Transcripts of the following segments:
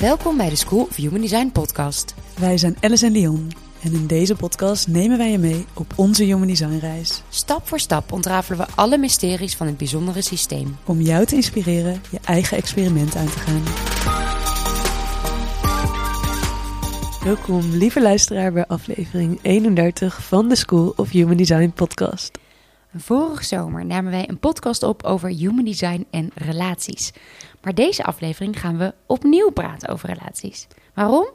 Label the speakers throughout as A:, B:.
A: Welkom bij de School of Human Design podcast.
B: Wij zijn Alice en Leon en in deze podcast nemen wij je mee op onze Human Design reis.
A: Stap voor stap ontrafelen we alle mysteries van het bijzondere systeem.
B: Om jou te inspireren je eigen experiment aan te gaan. Welkom lieve luisteraar bij aflevering 31 van de School of Human Design podcast.
A: Vorige zomer namen wij een podcast op over human design en relaties. Maar deze aflevering gaan we opnieuw praten over relaties. Waarom?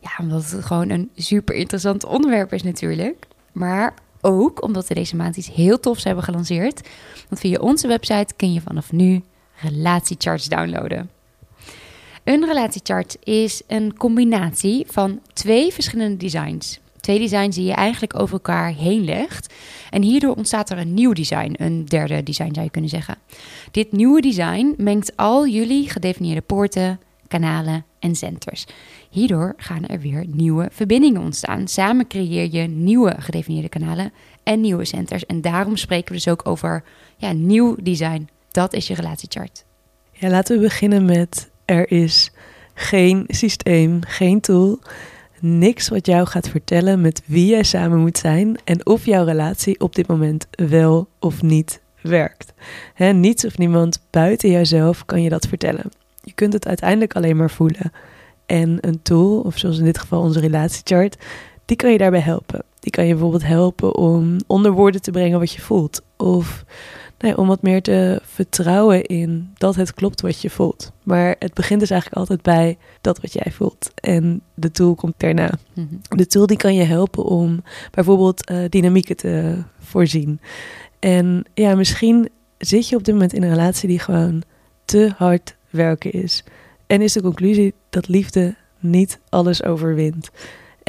A: Ja, omdat het gewoon een super interessant onderwerp is natuurlijk. Maar ook omdat we deze maand iets heel tofs hebben gelanceerd. Want via onze website kun je vanaf nu relatiecharts downloaden. Een relatiechart is een combinatie van twee verschillende designs. Twee designs die je eigenlijk over elkaar heen legt. En hierdoor ontstaat er een nieuw design, een derde design zou je kunnen zeggen. Dit nieuwe design mengt al jullie gedefinieerde poorten, kanalen en centers. Hierdoor gaan er weer nieuwe verbindingen ontstaan. Samen creëer je nieuwe gedefinieerde kanalen en nieuwe centers. En daarom spreken we dus ook over ja, nieuw design. Dat is je relatiechart.
B: Ja, laten we beginnen met er is geen systeem, geen tool niks wat jou gaat vertellen met wie jij samen moet zijn en of jouw relatie op dit moment wel of niet werkt. Niets of niemand buiten jouzelf kan je dat vertellen. Je kunt het uiteindelijk alleen maar voelen. En een tool, of zoals in dit geval onze relatiechart, die kan je daarbij helpen. Die kan je bijvoorbeeld helpen om onder woorden te brengen wat je voelt. Of Nee, om wat meer te vertrouwen in dat het klopt wat je voelt. Maar het begint dus eigenlijk altijd bij dat wat jij voelt. En de tool komt daarna. Mhm. De tool die kan je helpen om bijvoorbeeld uh, dynamieken te voorzien. En ja, misschien zit je op dit moment in een relatie die gewoon te hard werken is. En is de conclusie dat liefde niet alles overwint.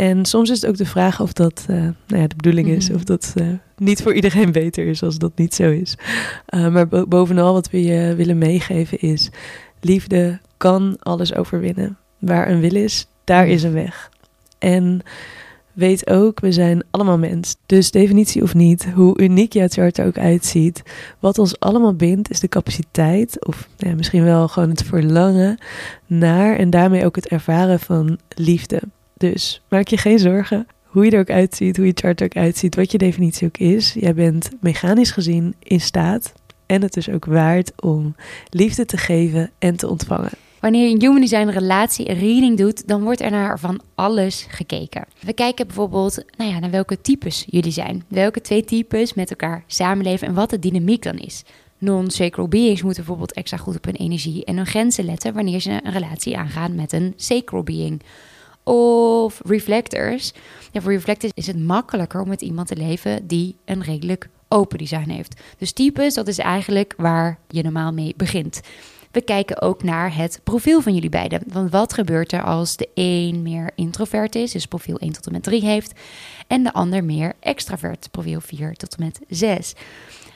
B: En soms is het ook de vraag of dat uh, nou ja, de bedoeling is, mhm. of dat uh, niet voor iedereen beter is als dat niet zo is. Uh, maar bo bovenal wat we je willen meegeven is, liefde kan alles overwinnen. Waar een wil is, daar is een weg. En weet ook, we zijn allemaal mens. Dus definitie of niet, hoe uniek jouw chart er ook uitziet. Wat ons allemaal bindt is de capaciteit, of nou ja, misschien wel gewoon het verlangen naar en daarmee ook het ervaren van liefde. Dus maak je geen zorgen hoe je er ook uitziet, hoe je chart er ook uitziet, wat je definitie ook is. Jij bent mechanisch gezien in staat en het is ook waard om liefde te geven en te ontvangen.
A: Wanneer je een human design relatie reading doet, dan wordt er naar van alles gekeken. We kijken bijvoorbeeld nou ja, naar welke types jullie zijn. Welke twee types met elkaar samenleven en wat de dynamiek dan is. Non-sacral beings moeten bijvoorbeeld extra goed op hun energie en hun grenzen letten wanneer ze een relatie aangaan met een sacral being of reflectors. Ja, voor reflectors is het makkelijker om met iemand te leven die een redelijk open design heeft. Dus types, dat is eigenlijk waar je normaal mee begint. We kijken ook naar het profiel van jullie beiden. Want wat gebeurt er als de een meer introvert is, dus profiel 1 tot en met 3 heeft, en de ander meer extravert, profiel 4 tot en met 6?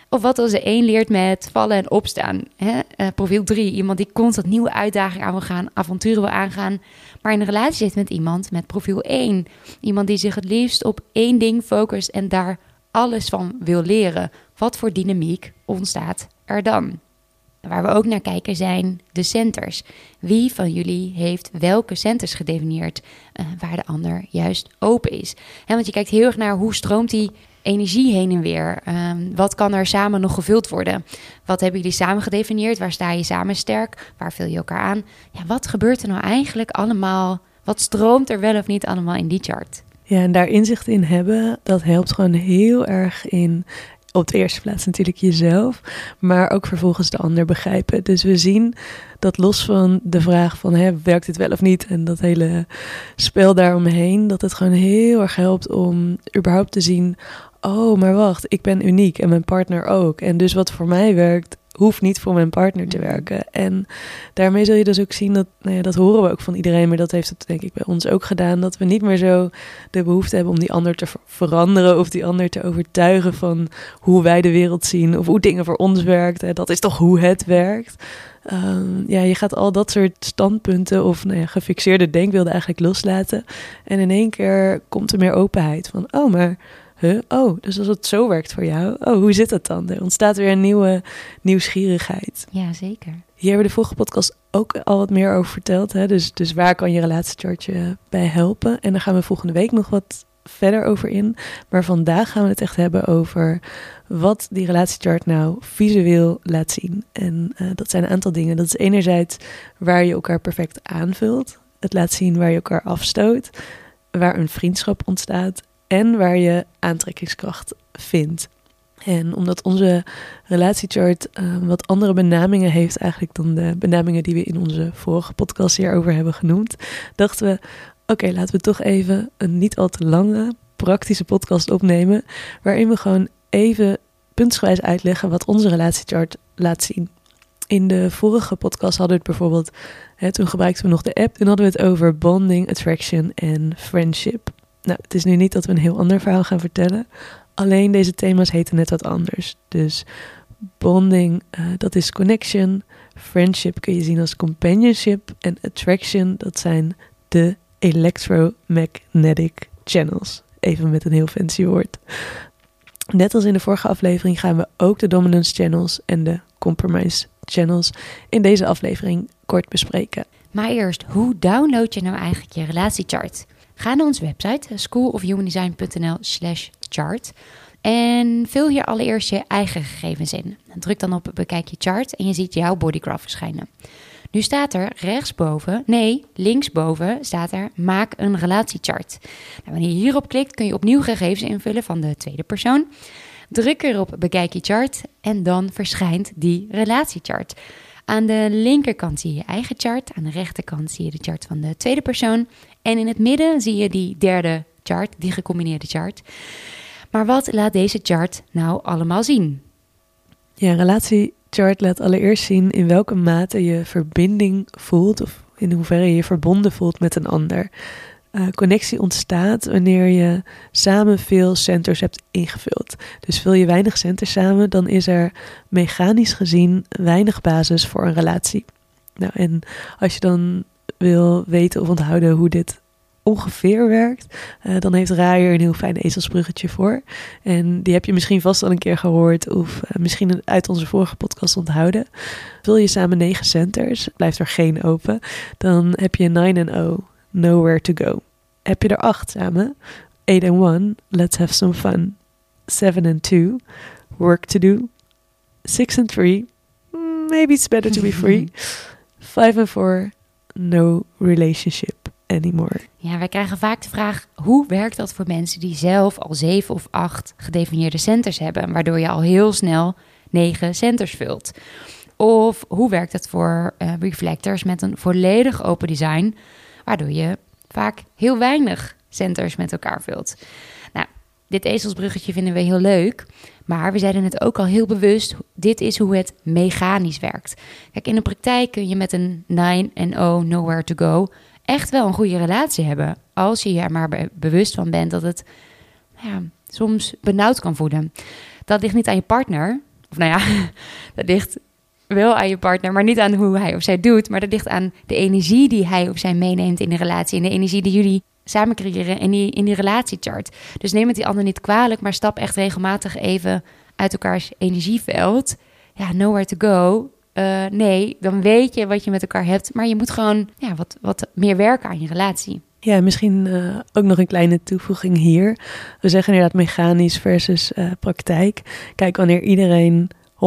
A: Of wat als de een leert met vallen en opstaan? Hè? Uh, profiel 3, iemand die constant nieuwe uitdagingen aan wil gaan, avonturen wil aangaan, maar in een relatie zit met iemand met profiel 1. Iemand die zich het liefst op één ding focust en daar alles van wil leren. Wat voor dynamiek ontstaat er dan? Waar we ook naar kijken zijn de centers. Wie van jullie heeft welke centers gedefinieerd uh, waar de ander juist open is? He, want je kijkt heel erg naar hoe stroomt die energie heen en weer? Um, wat kan er samen nog gevuld worden? Wat hebben jullie samen gedefinieerd? Waar sta je samen sterk? Waar vul je elkaar aan? Ja, wat gebeurt er nou eigenlijk allemaal? Wat stroomt er wel of niet allemaal in die chart?
B: Ja, en daar inzicht in hebben, dat helpt gewoon heel erg in op de eerste plaats natuurlijk jezelf, maar ook vervolgens de ander begrijpen. Dus we zien dat los van de vraag van hè, werkt dit wel of niet en dat hele spel daaromheen, dat het gewoon heel erg helpt om überhaupt te zien, oh, maar wacht, ik ben uniek en mijn partner ook. En dus wat voor mij werkt, hoeft niet voor mijn partner te werken. En daarmee zul je dus ook zien dat, nou ja, dat horen we ook van iedereen, maar dat heeft het denk ik bij ons ook gedaan, dat we niet meer zo de behoefte hebben om die ander te veranderen of die ander te overtuigen van hoe wij de wereld zien of hoe dingen voor ons werkt. Dat is toch hoe het werkt. Um, ja, je gaat al dat soort standpunten of nou ja, gefixeerde denkbeelden eigenlijk loslaten. En in één keer komt er meer openheid van, oh, maar huh, oh, dus als het zo werkt voor jou, oh, hoe zit dat dan? Er ontstaat weer een nieuwe nieuwsgierigheid.
A: Ja, zeker.
B: Hier hebben we de vorige podcast ook al wat meer over verteld. Hè? Dus, dus waar kan je relatiechartje bij helpen? En daar gaan we volgende week nog wat verder over in. Maar vandaag gaan we het echt hebben over wat die relatiechart nou visueel laat zien. En uh, dat zijn een aantal dingen. Dat is enerzijds waar je elkaar perfect aanvult. Het laat zien waar je elkaar afstoot. Waar een vriendschap ontstaat. En waar je aantrekkingskracht vindt. En omdat onze relatiechart uh, wat andere benamingen heeft eigenlijk dan de benamingen die we in onze vorige podcast hierover hebben genoemd, dachten we, oké, laten we toch even een niet al te lange praktische podcast opnemen, waarin we gewoon even puntsgewijs uitleggen wat onze relatiechart laat zien. In de vorige podcast hadden we het bijvoorbeeld, hè, toen gebruikten we nog de app, toen hadden we het over bonding, attraction en friendship. Nou, het is nu niet dat we een heel ander verhaal gaan vertellen. Alleen deze thema's heten net wat anders. Dus bonding, uh, dat is connection. Friendship kun je zien als companionship. En attraction, dat zijn de electromagnetic channels. Even met een heel fancy woord. Net als in de vorige aflevering gaan we ook de dominance channels en de compromise channels in deze aflevering kort bespreken.
A: Maar eerst, hoe download je nou eigenlijk je relatiechart? Ga naar onze website schoolofhumandesign.nl slash chart en vul hier allereerst je eigen gegevens in. Druk dan op bekijk je chart en je ziet jouw bodygraph verschijnen. Nu staat er rechtsboven, nee, linksboven staat er maak een relatiechart. Nou, wanneer je hierop klikt kun je opnieuw gegevens invullen van de tweede persoon. Druk erop bekijk je chart en dan verschijnt die relatiechart. Aan de linkerkant zie je je eigen chart, aan de rechterkant zie je de chart van de tweede persoon en in het midden zie je die derde chart, die gecombineerde chart. Maar wat laat deze chart nou allemaal zien?
B: Ja, een relatiechart laat allereerst zien in welke mate je verbinding voelt of in hoeverre je je verbonden voelt met een ander. Uh, connectie ontstaat wanneer je samen veel centers hebt ingevuld. Dus vul je weinig centers samen, dan is er mechanisch gezien weinig basis voor een relatie. Nou, en als je dan wil weten of onthouden hoe dit ongeveer werkt, uh, dan heeft Raaier een heel fijn ezelsbruggetje voor. En die heb je misschien vast al een keer gehoord of uh, misschien uit onze vorige podcast onthouden. Vul je samen negen centers, blijft er geen open, dan heb je 9 en 0, nowhere to go. Heb je er acht samen, 8 and 1, let's have some fun. 7 and 2, work to do. 6 and 3, maybe it's better to be free. 5 and 4, no relationship anymore.
A: Ja, wij krijgen vaak de vraag: hoe werkt dat voor mensen die zelf al zeven of acht gedefinieerde centers hebben, waardoor je al heel snel negen centers vult? Of hoe werkt het voor uh, reflectors met een volledig open design, waardoor je vaak heel weinig centers met elkaar vult? Nou, dit ezelsbruggetje vinden we heel leuk, maar we zeiden het ook al heel bewust: dit is hoe het mechanisch werkt. Kijk, in de praktijk kun je met een 9 en 0 nowhere to go echt wel een goede relatie hebben. Als je er maar bewust van bent dat het ja, soms benauwd kan voelen. Dat ligt niet aan je partner. Of nou ja, dat ligt wel aan je partner, maar niet aan hoe hij of zij doet. Maar dat ligt aan de energie die hij of zij meeneemt in de relatie. En de energie die jullie samen creëren in die, in die relatiechart. Dus neem het die ander niet kwalijk, maar stap echt regelmatig even uit elkaars energieveld. Ja, nowhere to go. Uh, nee, dan weet je wat je met elkaar hebt. Maar je moet gewoon ja, wat, wat meer werken aan je relatie.
B: Ja, misschien uh, ook nog een kleine toevoeging hier. We zeggen inderdaad mechanisch versus uh, praktijk. Kijk, wanneer iedereen 100%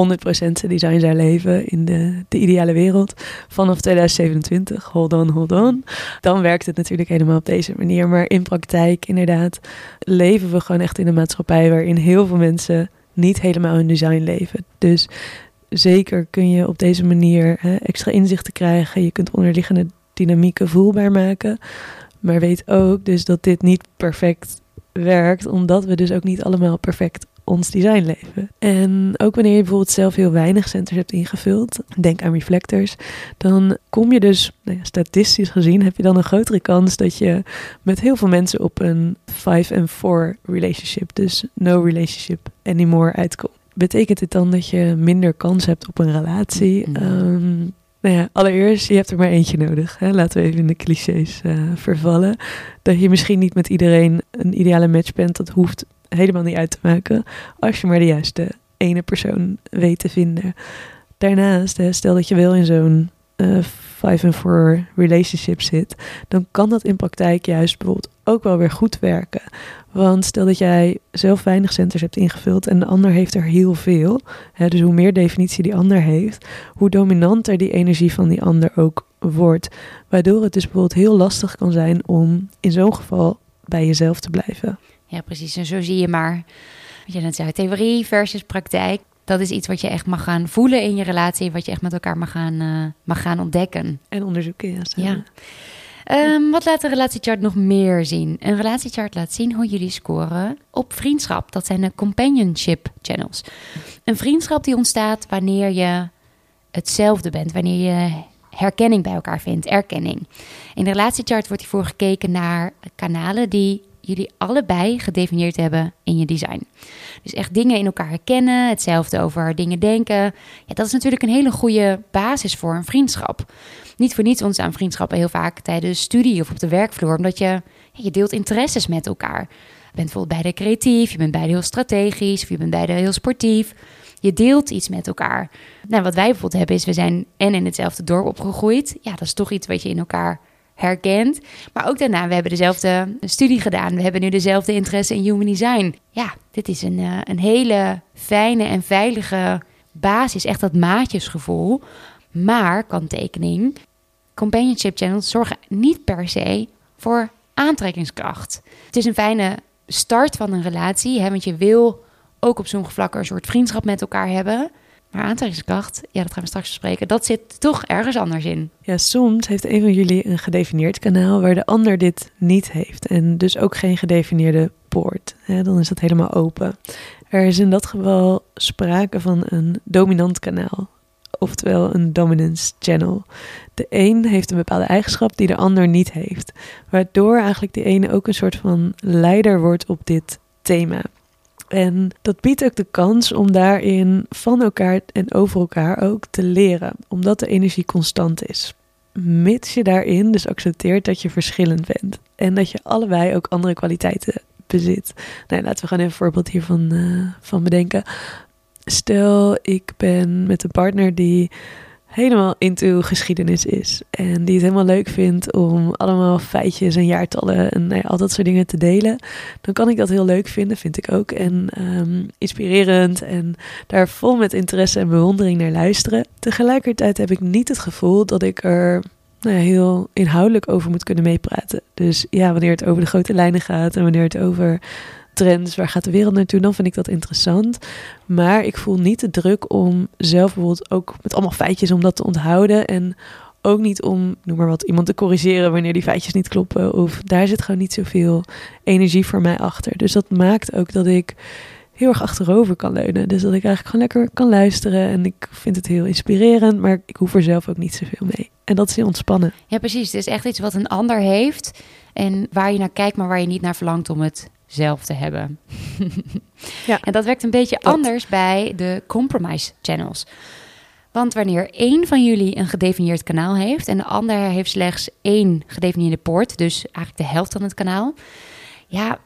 B: design zou leven in de, de ideale wereld vanaf 2027, hold on, hold on, dan werkt het natuurlijk helemaal op deze manier. Maar in praktijk, inderdaad, leven we gewoon echt in een maatschappij waarin heel veel mensen niet helemaal hun design leven. Dus zeker kun je op deze manier hè, extra inzichten krijgen. Je kunt onderliggende dynamieken voelbaar maken. Maar weet ook dus dat dit niet perfect werkt, omdat we dus ook niet allemaal perfect ons design leven. En ook wanneer je bijvoorbeeld zelf heel weinig centers hebt ingevuld, denk aan reflectors, dan kom je dus, nou ja, statistisch gezien, heb je dan een grotere kans dat je met heel veel mensen op een 5 en 4 relationship, dus no relationship anymore uitkomt betekent dit dan dat je minder kans hebt op een relatie? Um, nou ja, allereerst, je hebt er maar eentje nodig. Hè? Laten we even in de clichés uh, vervallen. Dat je misschien niet met iedereen een ideale match bent, dat hoeft helemaal niet uit te maken als je maar de juiste ene persoon weet te vinden. Daarnaast, stel dat je wel in zo'n uh, five and four relationship zit, dan kan dat in praktijk juist bijvoorbeeld ook wel weer goed werken. Want stel dat jij zelf weinig centers hebt ingevuld en de ander heeft er heel veel. Hè, dus hoe meer definitie die ander heeft, hoe dominanter die energie van die ander ook wordt. Waardoor het dus bijvoorbeeld heel lastig kan zijn om in zo'n geval bij jezelf te blijven.
A: Ja, precies. En zo zie je maar, wat je net zei, theorie versus praktijk. Dat is iets wat je echt mag gaan voelen in je relatie, wat je echt met elkaar mag gaan, uh, mag gaan ontdekken.
B: En onderzoeken, ja.
A: ja. Um, wat laat de relatiechart nog meer zien? Een relatiechart laat zien hoe jullie scoren op vriendschap. Dat zijn de companionship channels. Een vriendschap die ontstaat wanneer je hetzelfde bent, wanneer je herkenning bij elkaar vindt, erkenning. In de relatiechart wordt hiervoor gekeken naar kanalen die jullie allebei gedefinieerd hebben in je design. Dus echt dingen in elkaar herkennen, hetzelfde over dingen denken. Ja, dat is natuurlijk een hele goede basis voor een vriendschap. Niet voor niets ontstaan vriendschappen heel vaak tijdens studie of op de werkvloer, omdat je, je deelt interesses met elkaar. Je bent bijvoorbeeld beide creatief, je bent beide heel strategisch, of je bent beide heel sportief. Je deelt iets met elkaar. Nou, wat wij bijvoorbeeld hebben is, we zijn en in hetzelfde dorp opgegroeid. Ja, dat is toch iets wat je in elkaar herkent. Maar ook daarna, we hebben dezelfde studie gedaan. We hebben nu dezelfde interesse in human design. Ja, dit is een, uh, een hele fijne en veilige basis. Echt dat maatjesgevoel. Maar, kanttekening, companionship channels zorgen niet per se voor aantrekkingskracht. Het is een fijne start van een relatie, hè, want je wil ook op zo'n vlak een soort vriendschap met elkaar hebben. Maar aantrekkingskracht, ja, dat gaan we straks bespreken, dat zit toch ergens anders in.
B: Ja, soms heeft een van jullie een gedefinieerd kanaal waar de ander dit niet heeft. En dus ook geen gedefinieerde poort. dan is dat helemaal open. Er is in dat geval sprake van een dominant kanaal. Oftewel een dominance channel. De een heeft een bepaalde eigenschap die de ander niet heeft. Waardoor eigenlijk de ene ook een soort van leider wordt op dit thema. En dat biedt ook de kans om daarin van elkaar en over elkaar ook te leren, omdat de energie constant is. Mits je daarin dus accepteert dat je verschillend bent en dat je allebei ook andere kwaliteiten bezit. Nou, laten we gewoon even een voorbeeld hiervan uh, van bedenken. Stel, ik ben met een partner die helemaal into geschiedenis is. En die het helemaal leuk vindt om allemaal feitjes en jaartallen en nou ja, al dat soort dingen te delen. Dan kan ik dat heel leuk vinden, vind ik ook. En um, inspirerend en daar vol met interesse en bewondering naar luisteren. Tegelijkertijd heb ik niet het gevoel dat ik er nou ja, heel inhoudelijk over moet kunnen meepraten. Dus ja, wanneer het over de grote lijnen gaat en wanneer het over trends, waar gaat de wereld naartoe, dan vind ik dat interessant. Maar ik voel niet de druk om zelf bijvoorbeeld ook met allemaal feitjes om dat te onthouden. En ook niet om, noem maar wat, iemand te corrigeren wanneer die feitjes niet kloppen. Of daar zit gewoon niet zoveel energie voor mij achter. Dus dat maakt ook dat ik heel erg achterover kan leunen. Dus dat ik eigenlijk gewoon lekker kan luisteren. En ik vind het heel inspirerend, maar ik hoef er zelf ook niet zoveel mee. En dat is heel ontspannen.
A: Ja, precies. Het is echt iets wat een ander heeft. En waar je naar kijkt, maar waar je niet naar verlangt om het zelf te hebben. ja. En dat werkt een beetje anders bij de compromise channels. Want wanneer één van jullie een gedefinieerd kanaal heeft en de ander heeft slechts één gedefinieerde poort, dus eigenlijk de helft van het kanaal, ja,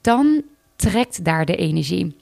A: dan trekt daar de energie.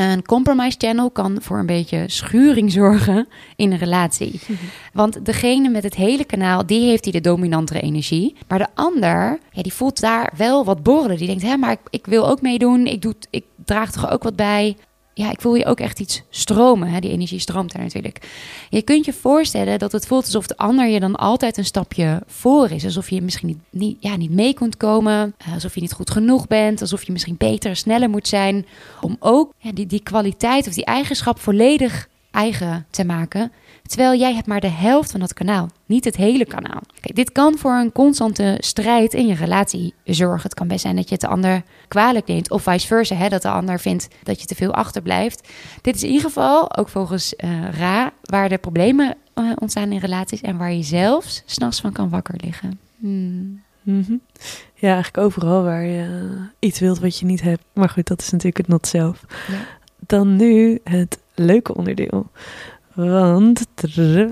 A: Een compromise channel kan voor een beetje schuring zorgen in een relatie. Want degene met het hele kanaal, die heeft die de dominantere energie. Maar de ander, ja, die voelt daar wel wat borrelen. Die denkt, hè, maar ik, ik wil ook meedoen. Ik, doe, ik draag toch ook wat bij ja, ik voel je ook echt iets stromen. Hè? Die energie stroomt daar natuurlijk. Je kunt je voorstellen dat het voelt alsof de ander je dan altijd een stapje voor is. Alsof je misschien niet, niet, ja, niet mee kunt komen. Eh, alsof je niet goed genoeg bent. Alsof je misschien beter, sneller moet zijn. Om ook ja, die, die kwaliteit of die eigenschap volledig eigen te maken. Terwijl jij hebt maar de helft van dat kanaal, niet het hele kanaal. Kijk, dit kan voor een constante strijd in je relatie zorgen. Het kan best zijn dat je het de ander kwalijk neemt, of vice versa, hè, dat de ander vindt dat je te veel achterblijft. Dit is in ieder geval, ook volgens uh, Ra, waar de problemen uh, ontstaan in relaties en waar je zelfs s'nachts van kan wakker liggen. Hmm.
B: Mm Ja, eigenlijk overal waar je iets wilt wat je niet hebt. Maar goed, dat is natuurlijk het not zelf. Ja. Dan nu het leuke onderdeel. Want,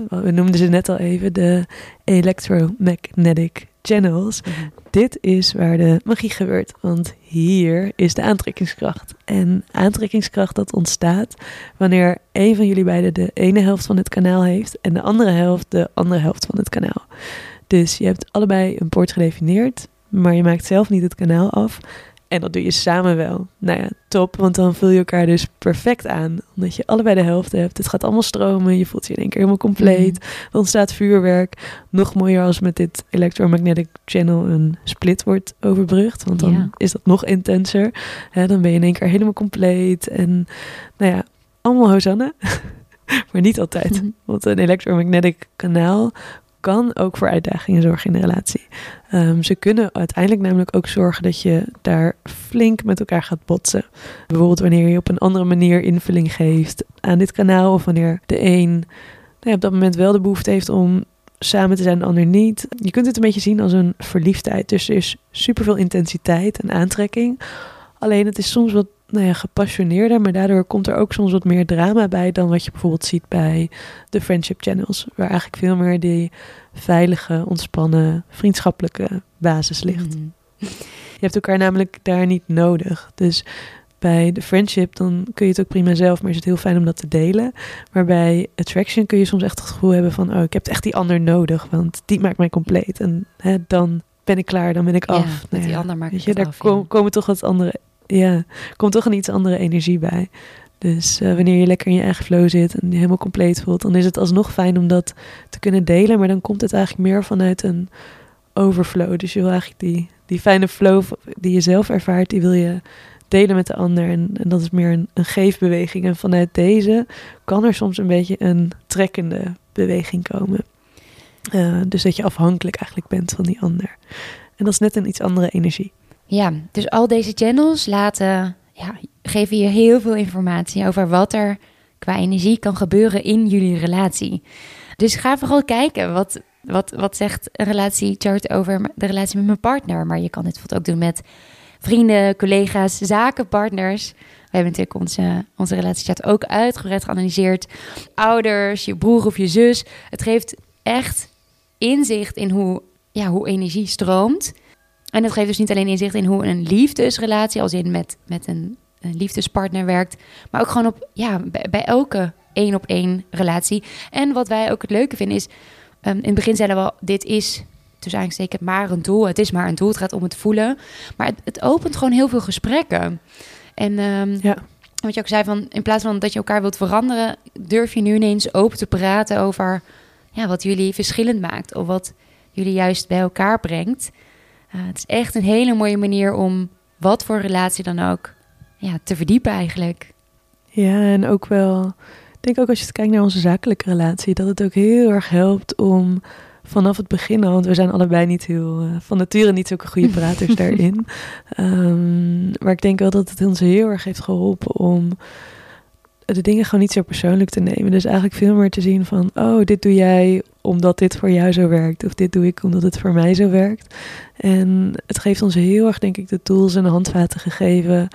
B: we noemden ze net al even, de electromagnetic channels.
A: Mhm.
B: Dit is waar de magie gebeurt, want hier is de aantrekkingskracht. En aantrekkingskracht dat ontstaat wanneer een van jullie beiden de ene helft van het kanaal heeft en de andere helft de andere helft van het kanaal. Dus je hebt allebei een poort gedefinieerd, maar je maakt zelf niet het kanaal af. En dat doe je samen wel. Nou ja, top, want dan vul je elkaar dus perfect aan. Omdat je allebei de helft hebt. Het gaat allemaal stromen. Je voelt je in één keer helemaal compleet.
A: Mhm.
B: Er ontstaat vuurwerk. Nog mooier als met dit electromagnetic channel een split wordt overbrugd. Want dan
A: Ja.
B: is dat nog intenser. Dan ben je in één keer helemaal compleet. En nou ja, allemaal Hosanna. maar niet altijd.
A: Mhm.
B: Want een electromagnetic kanaal kan ook voor uitdagingen zorgen in de relatie. Ehm, ze kunnen uiteindelijk namelijk ook zorgen dat je daar flink met elkaar gaat botsen. Bijvoorbeeld wanneer je op een andere manier invulling geeft aan dit kanaal. Of wanneer de een nou op dat moment wel de behoefte heeft om samen te zijn, de ander niet. Je kunt het een beetje zien als een verliefdheid. Dus er is superveel intensiteit en aantrekking. Alleen het is soms wat nou ja, gepassioneerder, maar daardoor komt er ook soms wat meer drama bij dan wat je bijvoorbeeld ziet bij de friendship channels, waar eigenlijk veel meer die veilige, ontspannen, vriendschappelijke basis ligt.
A: Mhm.
B: Je hebt elkaar namelijk daar niet nodig. Dus bij de friendship dan kun je het ook prima zelf, maar is het heel fijn om dat te delen. Maar bij attraction kun je soms echt het gevoel hebben van, oh, ik heb echt die ander nodig, want die maakt mij compleet. En hè, dan ben ik klaar, dan ben ik af.
A: met
B: Nou
A: die
B: ja,
A: ander maak
B: Weet
A: ik
B: je,
A: het
B: daar
A: af,
B: kom-
A: ja.
B: komen toch wat andere, ja, komt toch een iets andere energie bij. Dus eh, wanneer je lekker in je eigen flow zit en je helemaal compleet voelt, dan is het alsnog fijn om dat te kunnen delen. Maar dan komt het eigenlijk meer vanuit een overflow. Dus je wil eigenlijk die, die fijne flow die je zelf ervaart, die wil je delen met de ander. En, dat is meer een, een geefbeweging. En vanuit deze kan er soms een beetje een trekkende beweging komen. Eh, dus dat je afhankelijk eigenlijk bent van die ander. En dat is net een iets andere energie.
A: Ja, dus al deze channels laten, ja, geven je heel veel informatie over wat er qua energie kan gebeuren in jullie relatie. Dus ga vooral kijken wat, wat, wat zegt een relatiechart over de relatie met mijn partner. Maar je kan dit bijvoorbeeld ook doen met vrienden, collega's, zakenpartners. We hebben natuurlijk onze, onze relatiechart ook uitgebreid geanalyseerd. Ouders, je broer of je zus. Het geeft echt inzicht in hoe, ja, hoe energie stroomt. En het geeft dus niet alleen inzicht in hoe een liefdesrelatie, als in met, met een, een liefdespartner werkt, maar ook gewoon op, ja, bij, bij elke één op één relatie. En wat wij ook het leuke vinden is, ehm, in het begin zeiden we al, dit is dus eigenlijk zeker maar een doel. Het is maar een doel, het gaat om het voelen. Maar het, het opent gewoon heel veel gesprekken. En ehm,
B: Ja.
A: wat je ook zei, van, in plaats van dat je elkaar wilt veranderen, durf je nu ineens open te praten over ja, wat jullie verschillend maakt. Of wat jullie juist bij elkaar brengt. Uh, het is echt een hele mooie manier om wat voor relatie dan ook ja, te verdiepen eigenlijk.
B: Ja, en ook wel, ik denk ook als je het kijkt naar onze zakelijke relatie, dat het ook heel erg helpt om vanaf het begin al, want we zijn allebei niet heel, uh, van nature niet zulke goede praters daarin. Um, maar ik denk wel dat het ons heel erg heeft geholpen om de dingen gewoon niet zo persoonlijk te nemen. Dus eigenlijk veel meer te zien van, oh, dit doe jij omdat dit voor jou zo werkt. Of dit doe ik omdat het voor mij zo werkt. En het geeft ons heel erg, denk ik, de tools en de handvaten gegeven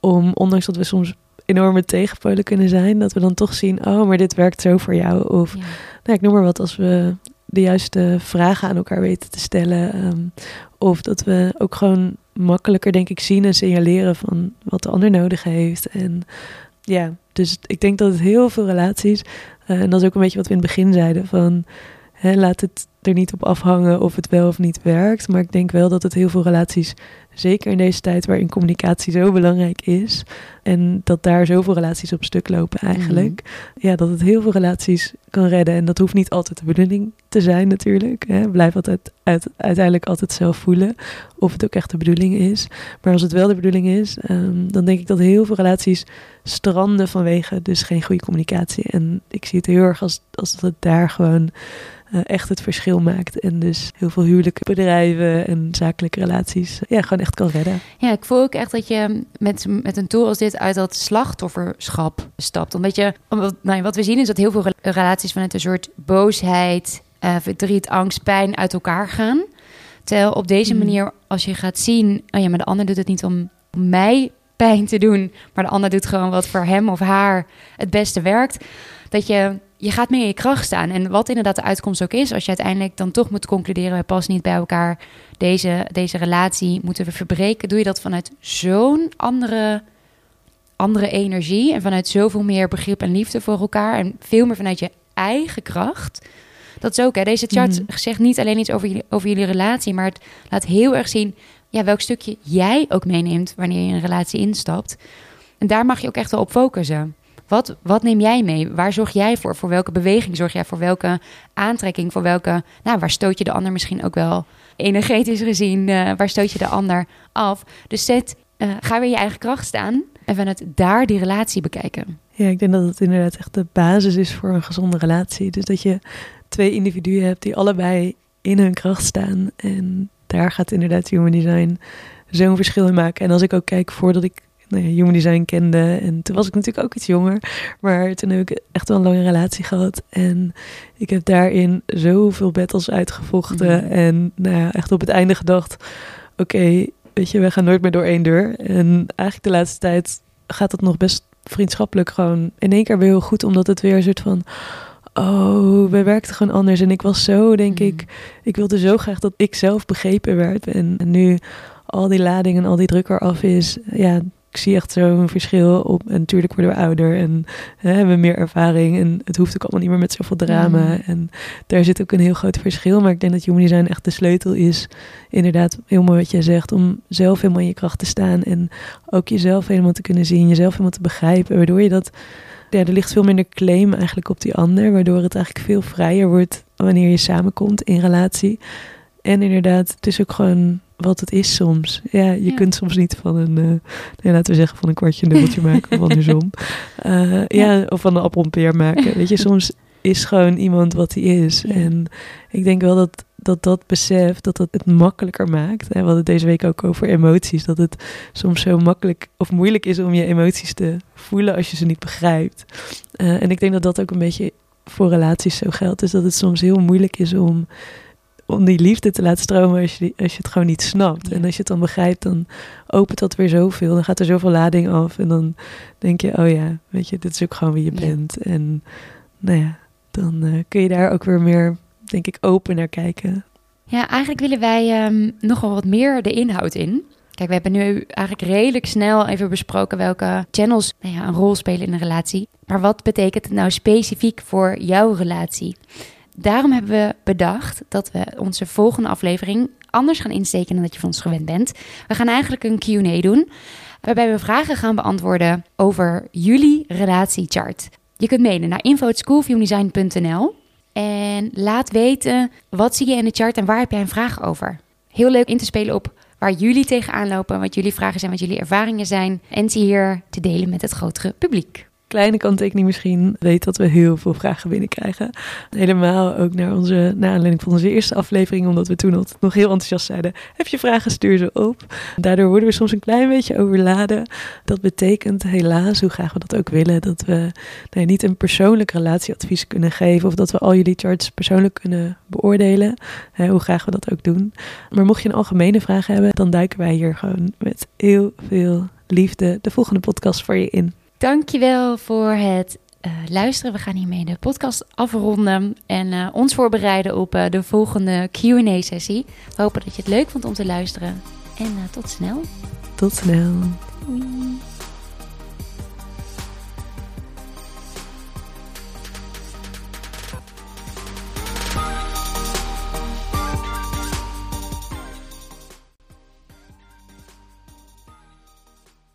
B: om, ondanks dat we soms enorme tegenpolen kunnen zijn, dat we dan toch zien, oh, maar dit werkt zo voor jou. Of, ja. nou, ik noem maar wat, als we de juiste vragen aan elkaar weten te stellen. Um, of dat we ook gewoon makkelijker, denk ik, zien en signaleren van wat de ander nodig heeft. En ja, dus ik denk dat het heel veel relaties, uh, en dat is ook een beetje wat we in het begin zeiden, van hè, laat het er niet op afhangen of het wel of niet werkt. Maar ik denk wel dat het heel veel relaties, zeker in deze tijd waarin communicatie zo belangrijk is, en dat daar zoveel relaties op stuk lopen eigenlijk, mm. ja, dat het heel veel relaties kan redden. En dat hoeft niet altijd de bedoeling te zijn natuurlijk. Hè. Blijf altijd uit, uiteindelijk altijd zelf voelen of het ook echt de bedoeling is. Maar als het wel de bedoeling is, um, dan denk ik dat heel veel relaties stranden vanwege dus geen goede communicatie. En ik zie het heel erg als, als dat het daar gewoon uh, echt het verschil maakt. En dus heel veel huwelijke bedrijven en zakelijke relaties ja, gewoon echt kan redden.
A: Ja, ik voel ook echt dat je met, met een tool als dit uit dat slachtofferschap stapt. Omdat je, omdat, nou, wat we zien is dat heel veel relaties vanuit een soort boosheid, uh, verdriet, angst, pijn uit elkaar gaan. Terwijl op deze manier, als je gaat zien, oh ja, maar de ander doet het niet om mij pijn te doen, maar de ander doet gewoon wat voor hem of haar het beste werkt. Dat je, je gaat meer in je kracht staan. En wat inderdaad de uitkomst ook is, als je uiteindelijk dan toch moet concluderen, wij passen niet bij elkaar, deze, deze relatie moeten we verbreken, doe je dat vanuit zo'n andere, andere energie en vanuit zoveel meer begrip en liefde voor elkaar en veel meer vanuit je eigen kracht. Dat is ook, hè. Deze chart
B: Mhm.
A: zegt niet alleen iets over jullie, over jullie relatie, maar het laat heel erg zien ja, welk stukje jij ook meeneemt wanneer je een relatie instapt. En daar mag je ook echt wel op focussen. Wat, wat neem jij mee? Waar zorg jij voor? Voor welke beweging zorg jij? Voor welke aantrekking? Voor welke, nou, waar stoot je de ander misschien ook wel energetisch gezien? eh, waar stoot je de ander af? Dus zet, eh, ga weer je eigen kracht staan en vanuit daar die relatie bekijken.
B: Ja, ik denk dat het inderdaad echt de basis is voor een gezonde relatie. Dus dat je twee individuen hebt die allebei in hun kracht staan. En daar gaat inderdaad human design zo'n verschil in maken. En als ik ook kijk voordat ik nou ja, human design kende. En toen was ik natuurlijk ook iets jonger. Maar toen heb ik echt wel een lange relatie gehad. En ik heb daarin zoveel battles uitgevochten.
A: Mhm.
B: En nou ja, echt op het einde gedacht... Oké, weet je, we gaan nooit meer door één deur. En eigenlijk de laatste tijd gaat het nog best vriendschappelijk gewoon in één keer weer heel goed. Omdat het weer een soort van... Oh, we werkten gewoon anders. En ik was zo, denk
A: Mhm.
B: ik... Ik wilde zo graag dat ik zelf begrepen werd. En, en nu al die lading en al die druk eraf is... Ja, ik zie echt zo'n verschil op. En natuurlijk worden we ouder en hè, hebben we meer ervaring. En het hoeft ook allemaal niet meer met zoveel drama. En daar zit ook een heel groot verschil. Maar ik denk dat human design echt de sleutel is. Inderdaad, heel mooi wat jij zegt. Om zelf helemaal in je kracht te staan. En ook jezelf helemaal te kunnen zien. Jezelf helemaal te begrijpen. Waardoor je dat... Ja, er ligt veel minder claim eigenlijk op die ander. Waardoor het eigenlijk veel vrijer wordt wanneer je samenkomt in relatie. En inderdaad, het is ook gewoon wat het is soms. Ja, je
A: Ja.
B: kunt soms niet van een, eh, nee, laten we zeggen, van een kwartje een dubbeltje maken of andersom. Eh, ja. of van een appel een peer maken. Weet je, soms is gewoon iemand wat hij is.
A: Ja.
B: En ik denk wel dat dat, dat besef, dat dat het makkelijker maakt. En we hadden het deze week ook over emoties. Dat het soms zo makkelijk of moeilijk is om je emoties te voelen als je ze niet begrijpt. Eh, en ik denk dat dat ook een beetje voor relaties zo geldt. Dus dat het soms heel moeilijk is om om die liefde te laten stromen als je, als je het gewoon niet snapt.
A: Ja.
B: En als je het dan begrijpt, dan opent dat weer zoveel. Dan gaat er zoveel lading af. En dan denk je, oh ja, weet je, dit is ook gewoon wie je
A: Ja.
B: bent. En nou ja, dan eh, kun je daar ook weer meer, denk ik, open naar kijken.
A: Ja, eigenlijk willen wij ehm, nogal wat meer de inhoud in. Kijk, we hebben nu eigenlijk redelijk snel even besproken welke channels nou ja, een rol spelen in een relatie. Maar wat betekent het nou specifiek voor jouw relatie? Daarom hebben we bedacht dat we onze volgende aflevering anders gaan insteken dan dat je van ons gewend bent. We gaan eigenlijk een Q&A doen, waarbij we vragen gaan beantwoorden over jullie relatiechart. Je kunt mailen naar info@schoolviewdesign.nl en laat weten wat zie je in de chart en waar heb jij een vraag over. Heel leuk in te spelen op waar jullie tegenaan lopen, wat jullie vragen zijn, wat jullie ervaringen zijn. En ze hier te delen met het grotere publiek.
B: Kleine kanttekening misschien, weet dat we heel veel vragen binnenkrijgen. Helemaal ook naar onze, naar aanleiding van onze eerste aflevering, omdat we toen nog heel enthousiast zeiden, heb je vragen, stuur ze op. Daardoor worden we soms een klein beetje overladen. Dat betekent helaas, hoe graag we dat ook willen, dat we niet een persoonlijk relatieadvies kunnen geven of dat we al jullie charts persoonlijk kunnen beoordelen, hè, hoe graag we dat ook doen. Maar mocht je een algemene vraag hebben, dan duiken wij hier gewoon met heel veel liefde de volgende podcast voor je in.
A: Dankjewel voor het eh, luisteren. We gaan hiermee de podcast afronden en eh, ons voorbereiden op eh, de volgende Q&A-sessie. We hopen dat je het leuk vond om te luisteren. En tot snel.
B: Tot snel.
A: Doei.